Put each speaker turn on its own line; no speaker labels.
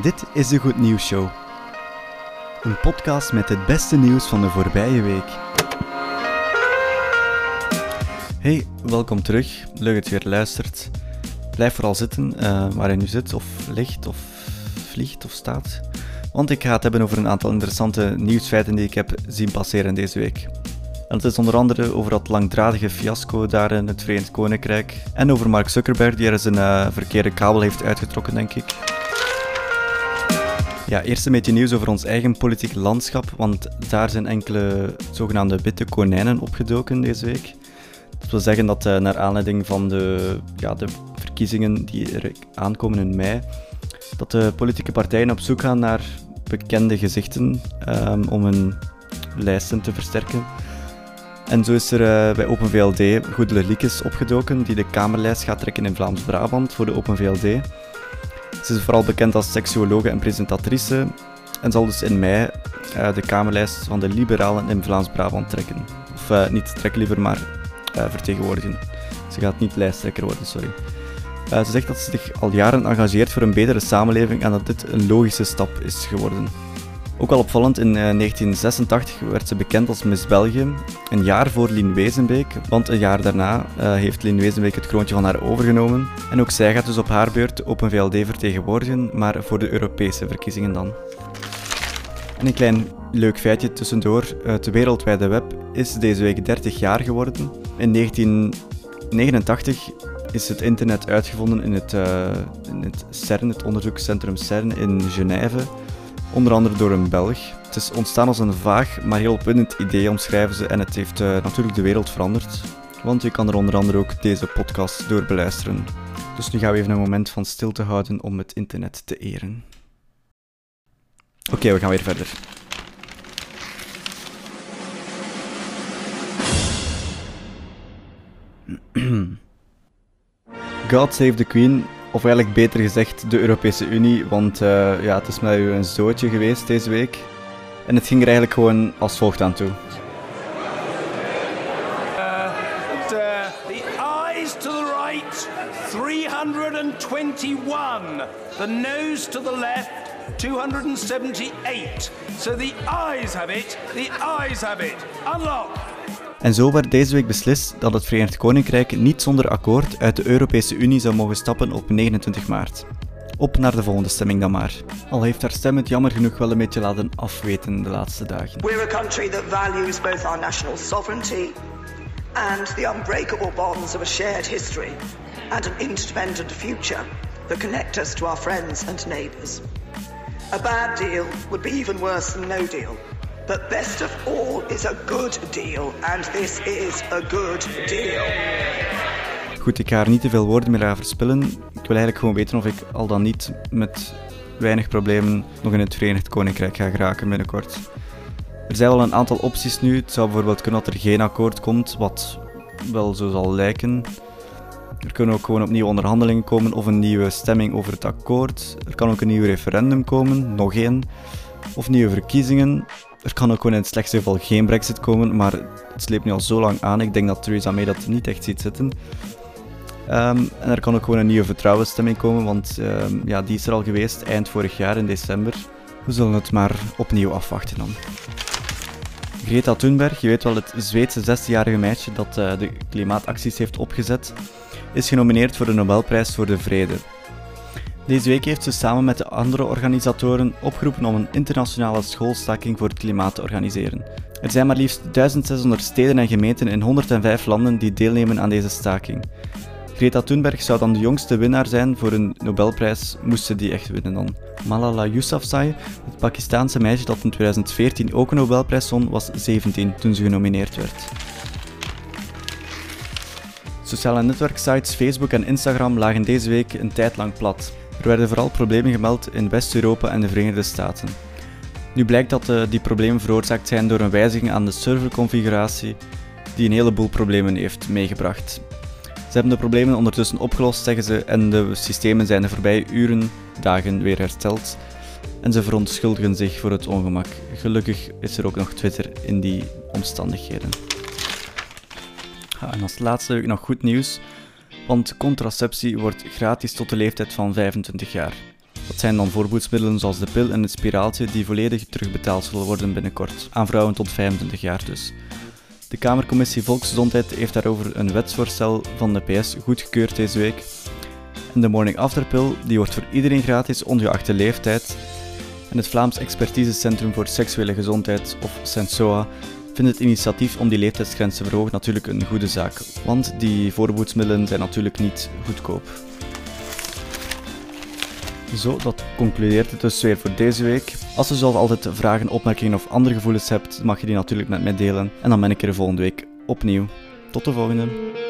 Dit is de Goed Nieuws Show. Een podcast met het beste nieuws van de voorbije week. Hey, welkom terug. Leuk dat je weer luistert. Blijf vooral zitten uh, waar je nu zit, of ligt, of vliegt, of staat. Want ik ga het hebben over een aantal interessante nieuwsfeiten die ik heb zien passeren deze week. En het is onder andere over dat langdradige fiasco daar in het Verenigd Koninkrijk. En over Mark Zuckerberg, die er zijn uh, verkeerde kabel heeft uitgetrokken, denk ik. Ja, eerst een beetje nieuws over ons eigen politiek landschap, want daar zijn enkele zogenaamde witte konijnen opgedoken deze week. Dat wil zeggen dat uh, naar aanleiding van de, ja, de verkiezingen die er aankomen in mei, dat de politieke partijen op zoek gaan naar bekende gezichten um, om hun lijsten te versterken. En zo is er uh, bij Open VLD Goedele opgedoken, die de Kamerlijst gaat trekken in Vlaams-Brabant voor de Open VLD. Ze is vooral bekend als seksuologe en presentatrice en zal dus in mei uh, de Kamerlijst van de Liberalen in Vlaams-Brabant trekken. Of uh, niet trekken liever, maar vertegenwoordigen. Ze gaat niet lijsttrekker worden, sorry. ze zegt dat ze zich al jaren engageert voor een betere samenleving en dat dit een logische stap is geworden. Ook al opvallend, in 1986 eh, werd ze bekend als Miss België, een jaar voor Lien Wezenbeek, want een jaar daarna uh, heeft Lien Wezenbeek het kroontje van haar overgenomen. En ook zij gaat dus op haar beurt Open VLD vertegenwoordigen, maar voor de Europese verkiezingen dan. En een klein leuk feitje tussendoor, het wereldwijde web is deze week 30 jaar geworden. In 1989 is het internet uitgevonden in het, in het CERN, het onderzoekscentrum CERN in Genève onder andere door een Belg. Het is ontstaan als een vaag, maar heel opwindend idee, omschrijven ze, en het heeft uh, natuurlijk de wereld veranderd. Want je kan er onder andere ook deze podcast door beluisteren. Dus nu gaan we even een moment van stilte houden om het internet te eren. Oké, we gaan weer verder. God Save the Queen of eigenlijk beter gezegd de Europese Unie, want uh, ja, het is u een zootje geweest deze week. En het ging er eigenlijk gewoon als volgt aan toe. Uh, the, eyes to the right, 321. The nose to the left, 278. So the eyes have it, the eyes have it. Unlock. En zo werd deze week beslist dat het Verenigd Koninkrijk niet zonder akkoord uit de Europese Unie zou mogen stappen op 29 maart. Op naar de volgende stemming dan maar. Al heeft haar stem het jammer genoeg wel een beetje laten afweten de laatste dagen. We're a country that values both our national sovereignty and the unbreakable bonds of a shared history and an independent future that connect us to our friends and neighbours. A bad deal would be even worse than no deal. But best of all is a good deal. And this is a good deal. Goed, ik ga er niet te veel woorden meer aan verspillen. Ik wil eigenlijk gewoon weten of ik al dan niet met weinig problemen nog in het Verenigd Koninkrijk ga geraken binnenkort. Er zijn wel een aantal opties nu. Het zou bijvoorbeeld kunnen dat er geen akkoord komt, wat wel zo zal lijken. Er kunnen ook gewoon opnieuw onderhandelingen komen of een nieuwe stemming over het akkoord. Er kan ook een nieuw referendum komen, nog één. Of nieuwe verkiezingen. Er kan ook gewoon in het slechtste geval geen brexit komen, maar het sleept nu al zo lang aan. Ik denk dat Theresa May dat niet echt ziet zitten. Um, en er kan ook gewoon een nieuwe vertrouwensstemming komen, want um, ja, die is er al geweest eind vorig jaar in december. We zullen het maar opnieuw afwachten dan. Greta Thunberg, je weet wel het Zweedse 16-jarige meisje dat uh, de klimaatacties heeft opgezet, is genomineerd voor de Nobelprijs voor de Vrede. Deze week heeft ze samen met de andere organisatoren opgeroepen om een internationale schoolstaking voor het klimaat te organiseren. Er zijn maar liefst 1600 steden en gemeenten in 105 landen die deelnemen aan deze staking. Greta Thunberg zou dan de jongste winnaar zijn voor een Nobelprijs, moest ze die echt winnen dan. Malala Yousafzai, het Pakistaanse meisje dat in 2014 ook een Nobelprijs won, was 17 toen ze genomineerd werd. Sociale netwerksites Facebook en Instagram lagen deze week een tijd lang plat. Er werden vooral problemen gemeld in West-Europa en de Verenigde Staten. Nu blijkt dat uh, die problemen veroorzaakt zijn door een wijziging aan de serverconfiguratie die een heleboel problemen heeft meegebracht. Ze hebben de problemen ondertussen opgelost, zeggen ze, en de systemen zijn de voorbije uren, dagen weer hersteld. En ze verontschuldigen zich voor het ongemak. Gelukkig is er ook nog Twitter in die omstandigheden. en als laatste heb ik nog goed nieuws want contraceptie wordt gratis tot de leeftijd van 25 jaar. Dat zijn dan voorboedsmiddelen zoals de pil en het spiraaltje die volledig terugbetaald zullen worden binnenkort, aan vrouwen tot 25 jaar dus. De Kamercommissie Volksgezondheid heeft daarover een wetsvoorstel van de PS goedgekeurd deze week. En de Morning After Pill die wordt voor iedereen gratis ongeacht de leeftijd. En het Vlaams Expertisecentrum voor Seksuele Gezondheid, of SENSOA, vindt het initiatief om die leeftijdsgrens te verhogen natuurlijk een goede zaak, want die voorboedsmiddelen zijn natuurlijk niet goedkoop. Zo, dat concludeert het dus weer voor deze week. Als je zoals altijd vragen, opmerkingen of andere gevoelens hebt, mag je die natuurlijk met mij delen. En dan ben ik er volgende week opnieuw. Tot de volgende.